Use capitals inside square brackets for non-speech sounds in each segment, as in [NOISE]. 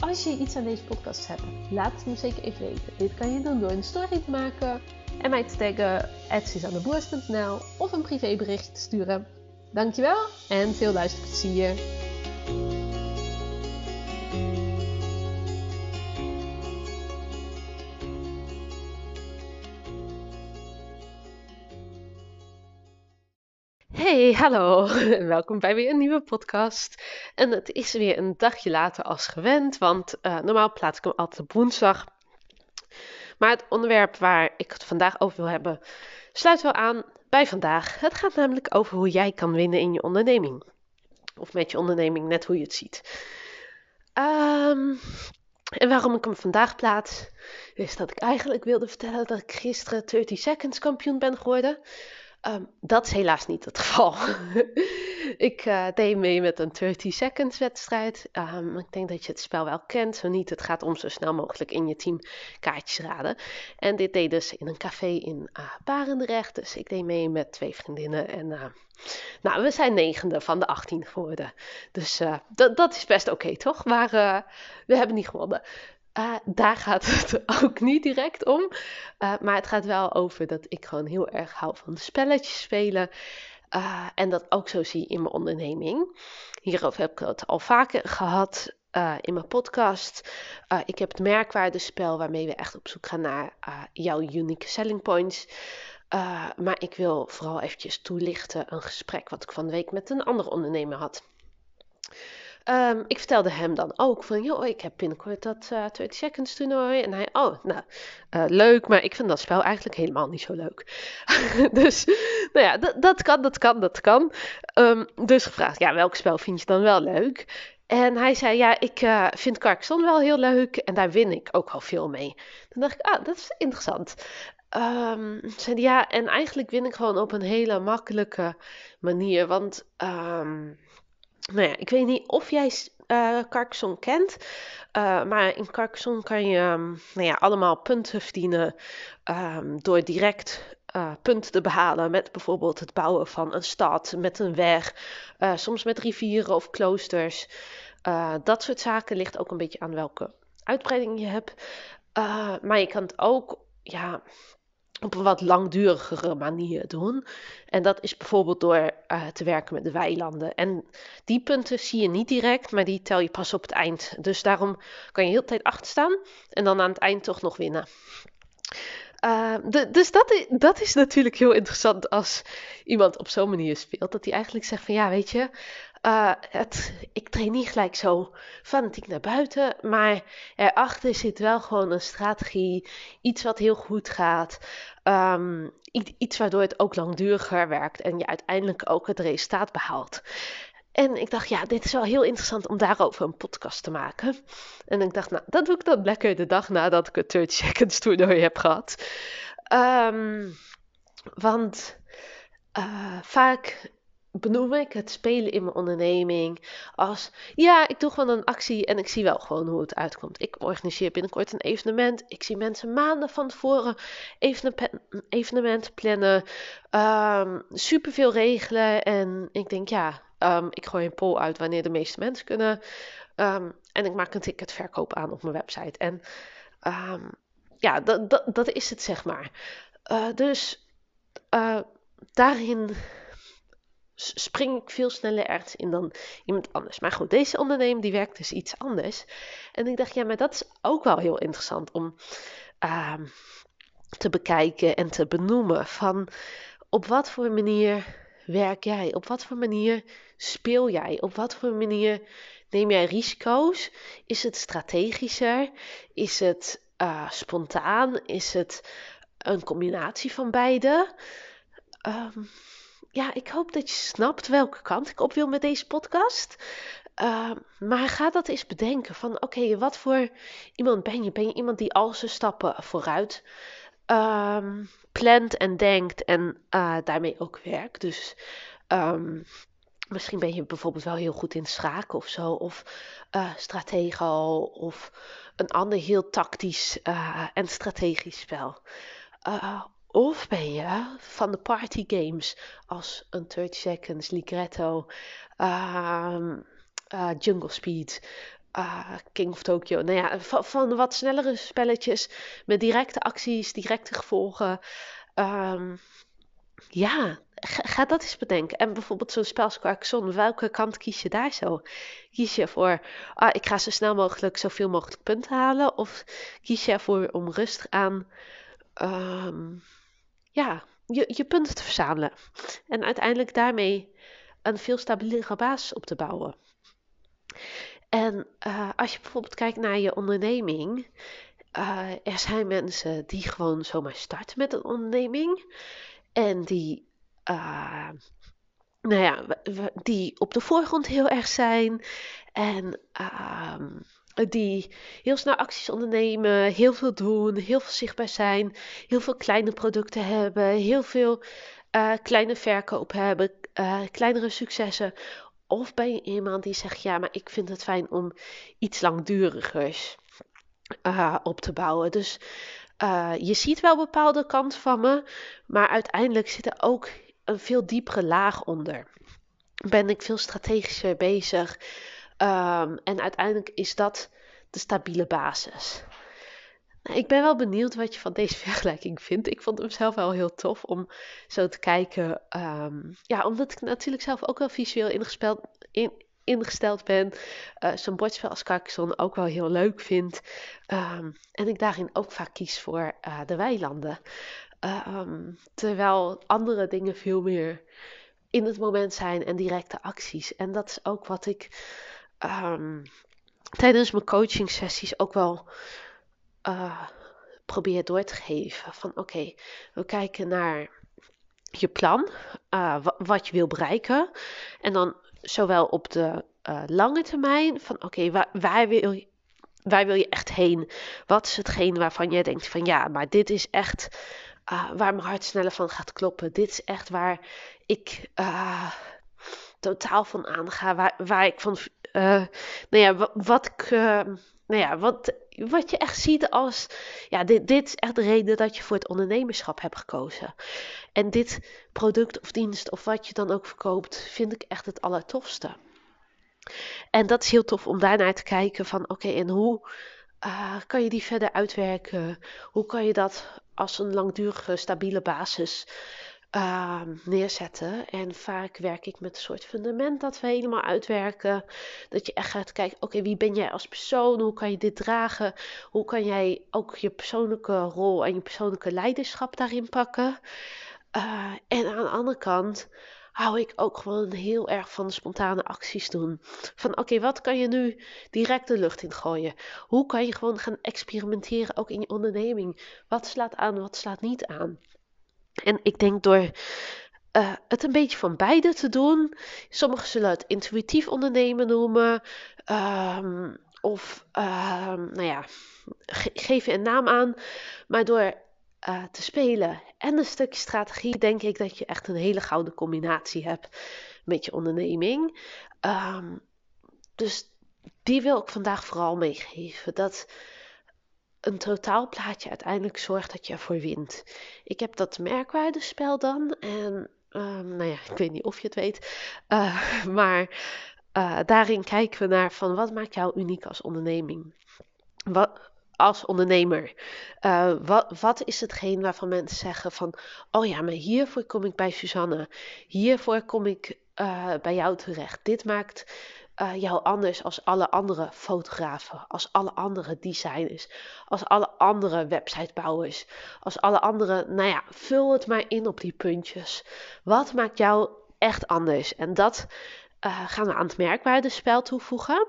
Als je iets aan deze podcast hebt, laat het me zeker even weten. Dit kan je doen door een story te maken en mij te taggen @suzanneboers.nl of een privébericht te sturen. Dankjewel en veel luisterplezier. Hey, hallo. [LAUGHS] Welkom bij weer een nieuwe podcast. En het is weer een dagje later als gewend, want uh, normaal plaats ik hem altijd woensdag. Maar het onderwerp waar ik het vandaag over wil hebben, sluit wel aan bij vandaag. Het gaat namelijk over hoe jij kan winnen in je onderneming. Of met je onderneming, net hoe je het ziet. Um, en waarom ik hem vandaag plaats, is dat ik eigenlijk wilde vertellen dat ik gisteren 30 Seconds kampioen ben geworden. Um, dat is helaas niet het geval. [LAUGHS] ik uh, deed mee met een 30 seconds wedstrijd. Um, ik denk dat je het spel wel kent. Zo niet, het gaat om zo snel mogelijk in je team kaartjes raden. En dit deed dus in een café in uh, Barendrecht. Dus ik deed mee met twee vriendinnen. En uh, nou, we zijn negende van de 18 geworden. Dus dat is best oké, toch? Maar we hebben niet gewonnen. Uh, daar gaat [LAUGHS] het ook niet direct om. Uh, maar het gaat wel over dat ik gewoon heel erg hou van spelletjes spelen. Uh, en dat ook zo zie in mijn onderneming. Hierover heb ik het al vaker gehad in mijn podcast. ik heb het merkwaardespel waarmee we echt op zoek gaan naar jouw unique selling points. maar ik wil vooral eventjes toelichten een gesprek wat ik van de week met een andere ondernemer had. Um, ik vertelde hem dan ook van, joh, ik heb binnenkort dat uh, eh, 20 seconds toernooi. En hij, oh, nou, uh, leuk, maar ik vind dat spel eigenlijk helemaal niet zo leuk. [LAUGHS] dus, nou ja, dat kan, dat kan, dat kan. Um, dus gevraagd, ja, welk spel vind je dan wel leuk? En hij zei, ja, ik uh, vind Carcassonne wel heel leuk en daar win ik ook al veel mee. Toen dacht ik, ah, dat is interessant. Um, zei ja, en eigenlijk win ik gewoon op een hele makkelijke manier, want... Um, nou ja, ik weet niet of jij uh, Carcassonne kent. Uh, maar in Carcassonne kan je um, nou ja, allemaal punten verdienen um, door direct uh, punten te behalen met bijvoorbeeld het bouwen van een stad, met een weg, soms met rivieren of kloosters. dat soort zaken ligt ook een beetje aan welke uitbreiding je hebt. maar je kan het ook ja, op een wat langdurigere manier doen. En dat is bijvoorbeeld door uh, te werken met de weilanden. En die punten zie je niet direct, maar die tel je pas op het eind. Dus daarom kan je heel de tijd achterstaan en dan aan het eind toch nog winnen. Uh, de, dus dat is, dat is natuurlijk heel interessant als iemand op zo'n manier speelt. Dat hij eigenlijk zegt van ja, weet je, uh, het, ik train niet gelijk zo fanatiek naar buiten, maar erachter zit wel gewoon een strategie, iets wat heel goed gaat, um, iets waardoor het ook langduriger werkt en je uiteindelijk ook het resultaat behaalt. En ik dacht, ja, dit is wel heel interessant om daarover een podcast te maken. En ik dacht, nou, dat doe ik dan lekker de dag nadat ik het 30 Seconds toernooi heb gehad. Um, want uh, vaak benoem ik het spelen in mijn onderneming als ja, ik doe gewoon een actie en ik zie wel gewoon hoe het uitkomt. Ik organiseer binnenkort een evenement. Ik zie mensen maanden van tevoren evenement plannen, um, ehm, super veel regelen en ik denk ja, um, ik gooi een poll uit wanneer de meeste mensen kunnen um, en ik maak een ticketverkoop aan op mijn website en ja, dat, dat, dat is het zeg maar. Uh, dus uh, daarin spring ik veel sneller ergens in dan iemand anders. Maar goed, deze ondernemer die werkt dus iets anders. En ik dacht, ja, maar dat is ook wel heel interessant om uh, te bekijken en te benoemen. Van op wat voor manier werk jij? Op wat voor manier speel jij? Op wat voor manier neem jij risico's? Is het strategischer? Is het uh, spontaan? Is het een combinatie van beide? Um, ja, ik hoop dat je snapt welke kant ik op wil met deze podcast. Ehm, maar ga dat eens bedenken van oké, wat voor iemand ben je? Ben je iemand die al zijn stappen vooruit um, plant en denkt en uh, daarmee ook werkt? Dus um, misschien ben je bijvoorbeeld wel heel goed in schaken of zo, of uh, stratego, of een ander heel tactisch uh, en strategisch spel. Of ben je van de party games als een 30 Seconds, Ligretto, uh, uh, Jungle Speed, uh, King of Tokyo. Nou ja, van, van, wat snellere spelletjes met directe acties, directe gevolgen. Um, ja, ga, dat eens bedenken. En bijvoorbeeld zo'n spel Carcassonne, welke kant kies je daar zo? Kies je voor, ah, ik ga zo snel mogelijk zoveel mogelijk punten halen? Of kies je ervoor om rustig aan, um, ja, je, je punten te verzamelen? En uiteindelijk daarmee een veel stabielere basis op te bouwen. En uh, als je bijvoorbeeld kijkt naar je onderneming, uh, er zijn mensen die gewoon zomaar starten met een onderneming en die, uh, nou ja, die op de voorgrond heel erg zijn en die heel snel acties ondernemen, heel veel doen, heel veel zichtbaar zijn, heel veel kleine producten hebben, heel veel kleine verkoop hebben, kleinere successen of ben je iemand die zegt, ja, maar ik vind het fijn om iets langdurigers uh, op te bouwen. Dus je ziet wel bepaalde kant van me, maar uiteindelijk zit er ook een veel diepere laag onder. Ben ik veel strategischer bezig um, en uiteindelijk is dat de stabiele basis. Nou, ik ben wel benieuwd wat je van deze [LAUGHS] vergelijking vindt. Ik vond hem zelf wel heel tof om zo te kijken. Um, ja, omdat ik natuurlijk zelf ook wel visueel ingesteld, in, ingesteld ben. Uh, Zo'n bordspel als Carcassonne ook wel heel leuk vind. Um, en ik daarin ook vaak kies voor uh, de weilanden. Terwijl andere dingen veel meer in het moment zijn en directe acties. En dat is ook wat ik tijdens mijn coaching sessies ook wel uh, probeer door te geven. Van oké, we kijken naar je plan, uh, wat je wil bereiken. En dan zowel op de uh, lange termijn, van oké, waar, waar, wil je, waar wil je echt heen? Wat is hetgeen waarvan jij denkt van ja, maar dit is echt waar mijn hart sneller van gaat kloppen. Dit is echt waar ik totaal van aanga, waar, waar ik van, nou ja, wat, wat ik nou ja, wat, wat je echt ziet als, ja, dit, dit is echt de reden dat je voor het ondernemerschap hebt gekozen. En dit product of dienst of wat je dan ook verkoopt, vind ik echt het allertofste. En dat is heel tof om daarnaar te kijken van, oké, en hoe uh, kan je die verder uitwerken? Hoe kan je dat als een langdurige, stabiele basis uh, neerzetten. En vaak werk ik met een soort fundament dat we helemaal uitwerken. Dat je echt gaat kijken, oké, wie ben jij als persoon? Hoe kan je dit dragen? Hoe kan jij ook je persoonlijke rol en je persoonlijke leiderschap daarin pakken? Uh, en aan de andere kant hou ik ook gewoon heel erg van spontane acties doen. Van oké, wat kan je nu direct de lucht in gooien? Hoe kan je gewoon gaan experimenteren ook in je onderneming? Wat slaat aan, wat slaat niet aan? En ik denk door uh, het een beetje van beide te doen. Sommigen zullen het intuïtief ondernemen noemen. Um, of, uh, nou ja, ge geef je een naam aan. Maar door uh, te spelen en een stukje strategie, denk ik dat je echt een hele gouden combinatie hebt met je onderneming. Um, dus die wil ik vandaag vooral meegeven. Dat een totaalplaatje uiteindelijk zorgt dat je ervoor wint. Ik heb dat merkwaardespel dan. En um, nou ja, ik weet niet of je het weet. Uh, [LAUGHS] maar uh, daarin kijken we naar van wat maakt jou uniek als onderneming? Wat, als ondernemer. Uh, wat, wat is hetgeen waarvan mensen zeggen van... Oh ja, maar hiervoor kom ik bij Suzanne. Hiervoor kom ik bij jou terecht. Dit maakt uh, jou anders als alle andere fotografen, als alle andere designers, als alle andere websitebouwers, als alle andere, nou ja, vul het maar in op die puntjes. Wat maakt jou echt anders? En dat uh, gaan we aan het merkwaardespel toevoegen.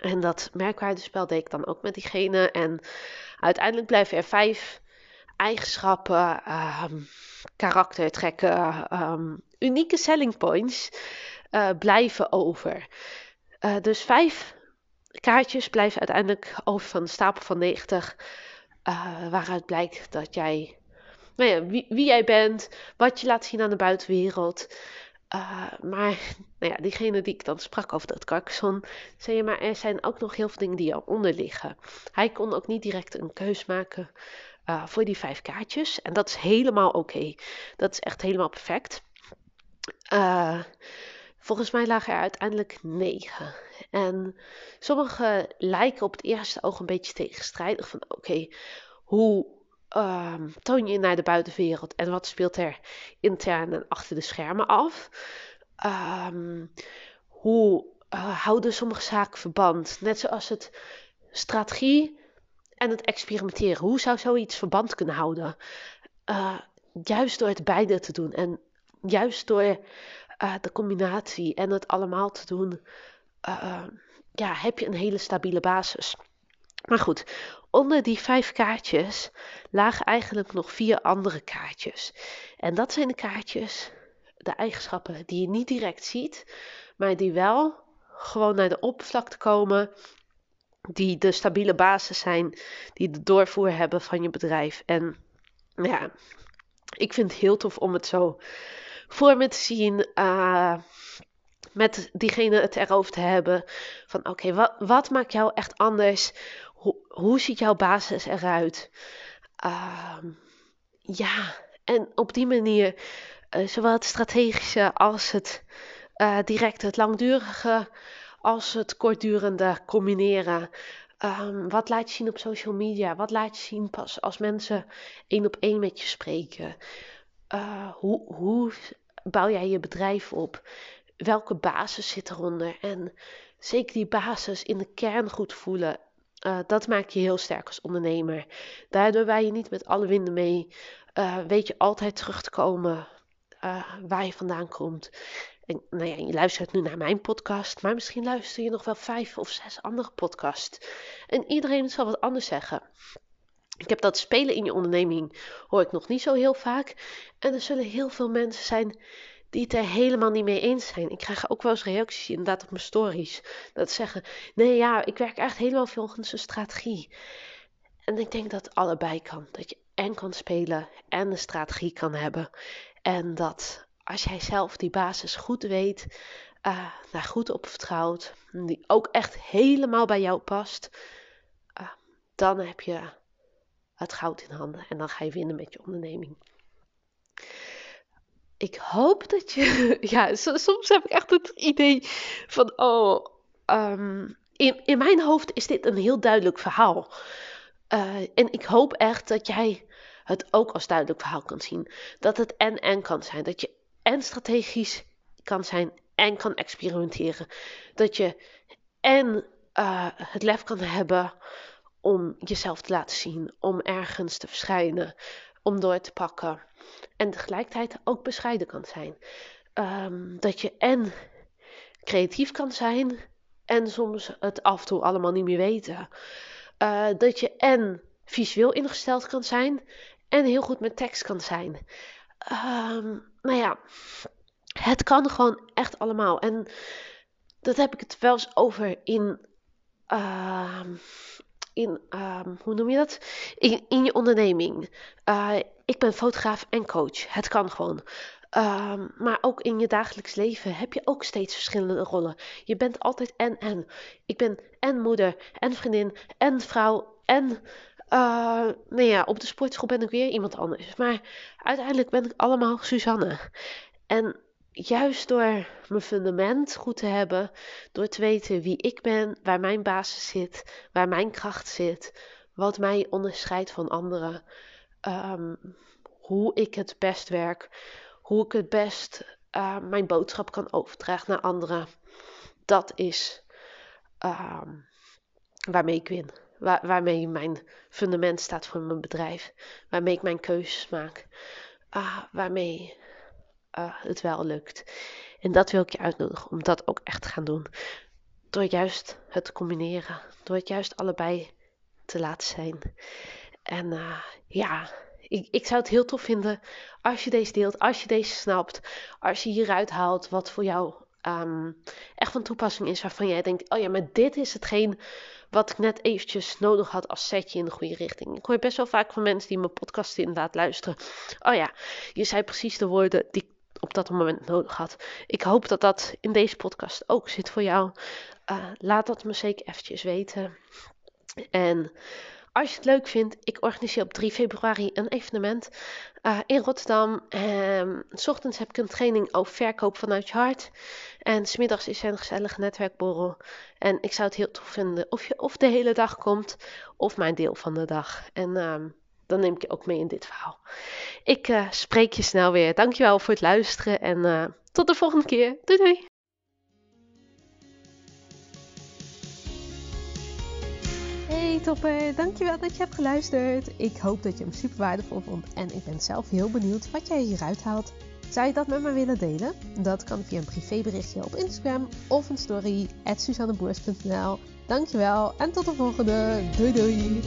En dat merkwaardespel deed ik dan ook met diegene. En uiteindelijk blijven er vijf eigenschappen, um, karaktertrekken, um, unieke selling points uh, blijven over. Uh, dus vijf kaartjes blijven uiteindelijk over van de stapel van 90. Uh, waaruit blijkt dat jij, nou ja, wie, wie, jij bent, wat je laat zien aan de buitenwereld. Maar nou ja, diegene die ik dan sprak over dat Carcassonne, zei je, maar er zijn ook nog heel veel dingen die eronder liggen. Hij kon ook niet direct een keus maken voor die vijf kaartjes. En dat is helemaal oké. Dat is echt helemaal perfect. Uh, volgens mij lagen er uiteindelijk negen. En sommige lijken op het eerste oog een beetje tegenstrijdig. Van oké, hoe uh, toon je naar de buitenwereld en wat speelt er intern en achter de schermen af? Um, hoe uh, houden sommige zaken verband? Net zoals het strategie en het experimenteren. Hoe zou zoiets verband kunnen houden? Uh, juist door het beide te doen en juist door uh, de combinatie en het allemaal te doen, uh, ja, heb je een hele stabiele basis. Maar goed, onder die vijf kaartjes lagen eigenlijk nog vier andere kaartjes. En dat zijn de kaartjes, de eigenschappen die je niet direct ziet, maar die wel gewoon naar de oppervlakte komen, die de stabiele basis zijn, die de doorvoer hebben van je bedrijf. En ja, ik vind het heel tof om het zo voor me te zien. Uh, met diegene het erover te hebben. Van oké, wat, wat maakt jou echt anders? Hoe, hoe ziet jouw basis eruit? Uh, ja, en op die manier, uh, zowel het strategische als het uh, directe, het langdurige, als het kortdurende combineren. Um, wat laat je zien op social media? Wat laat je zien pas als mensen één op één met je spreken? Hoe, hoe bouw jij je bedrijf op? Welke basis zit eronder? En zeker die basis in de kern goed voelen. Uh, dat maakt je heel sterk als ondernemer. Daardoor wij je niet met alle winden mee. Uh, weet je altijd terug te komen uh, waar je vandaan komt. En nou ja, je luistert nu naar mijn podcast, maar misschien luister je nog wel vijf of zes andere podcasts. En iedereen zal wat anders zeggen. Ik heb dat spelen in je onderneming, hoor ik nog niet zo heel vaak. En er zullen heel veel mensen zijn die het er helemaal niet mee eens zijn. Ik krijg ook wel eens reacties inderdaad op mijn stories. Dat zeggen, nee ja, ik werk echt helemaal volgens een strategie. En ik denk dat allebei kan. Dat je en kan spelen en een strategie kan hebben. En dat als jij zelf die basis goed weet, uh, daar goed op vertrouwt, die ook echt helemaal bij jou past, uh, dan heb je het goud in handen en dan ga je winnen met je onderneming. Ik hoop dat je, [LAUGHS] ja, soms heb ik echt het idee van, oh, um, in, in mijn hoofd is dit een heel duidelijk verhaal. Uh, en ik hoop echt dat jij het ook als duidelijk verhaal kan zien. Dat het en en kan zijn. Dat je en strategisch kan zijn en kan experimenteren. Dat je en uh, het lef kan hebben om jezelf te laten zien, om ergens te verschijnen, om door te pakken. En tegelijkertijd ook bescheiden kan zijn. Um, dat je en creatief kan zijn en soms het af en toe allemaal niet meer weten. Uh, dat je en visueel ingesteld kan zijn en heel goed met tekst kan zijn. Um, nou ja, het kan gewoon echt allemaal. En dat heb ik het wel eens over in. Uh, in um, hoe noem je dat? In, in je onderneming. Uh, ik ben fotograaf en coach. Het kan gewoon. Um, maar ook in je dagelijks leven heb je ook steeds verschillende rollen. Je bent altijd en en. Ik ben en moeder, en vriendin, en vrouw, en uh, nou ja, op de sportschool ben ik weer iemand anders. Maar uiteindelijk ben ik allemaal Suzanne. En juist door mijn fundament goed te hebben, door te weten wie ik ben, waar mijn basis zit, waar mijn kracht zit, wat mij onderscheidt van anderen, um, hoe ik het best werk, hoe ik het best uh, mijn boodschap kan overdragen naar anderen, dat is um, waarmee ik win waar, waarmee mijn fundament staat voor mijn bedrijf. Waarmee ik mijn keuzes maak. Uh, waarmee uh, het wel lukt. En dat wil ik je uitnodigen om dat ook echt te gaan doen. Door juist het te combineren. Door het juist allebei te laten zijn. En uh, ja, ik, ik, zou het heel tof vinden als je deze deelt, als je deze snapt, als je hieruit haalt wat voor jou ehm, echt van toepassing is waarvan jij denkt: oh ja, maar dit is hetgeen wat ik net eventjes nodig had als setje in de goede richting. Ik hoor best wel vaak van mensen die mijn podcast inderdaad luisteren. Oh ja, je zei precies de woorden die op dat moment nodig had. Ik hoop dat dat in deze podcast ook zit voor jou. Uh, laat dat me zeker eventjes weten. En als je het leuk vindt, ik organiseer op 3 februari een evenement uh, in Rotterdam. Um, s ochtends heb ik een training over verkoop vanuit je hart. En smiddags is er een gezellige netwerkborrel. En ik zou het heel tof vinden of je of de hele dag komt, of mijn deel van de dag. En um, dan neem ik je ook mee in dit verhaal. Ik uh, spreek je snel weer. Dankjewel voor het luisteren en uh, tot de volgende keer. Doei doei! Hey topper, dankjewel dat je hebt geluisterd. Ik hoop dat je hem super waardevol vond en ik ben zelf heel benieuwd wat jij hieruit haalt. Zou je dat met me willen delen? Dat kan via een privéberichtje op Instagram of een story at suzanneboers.nl. Dankjewel en tot de volgende. Doei doei!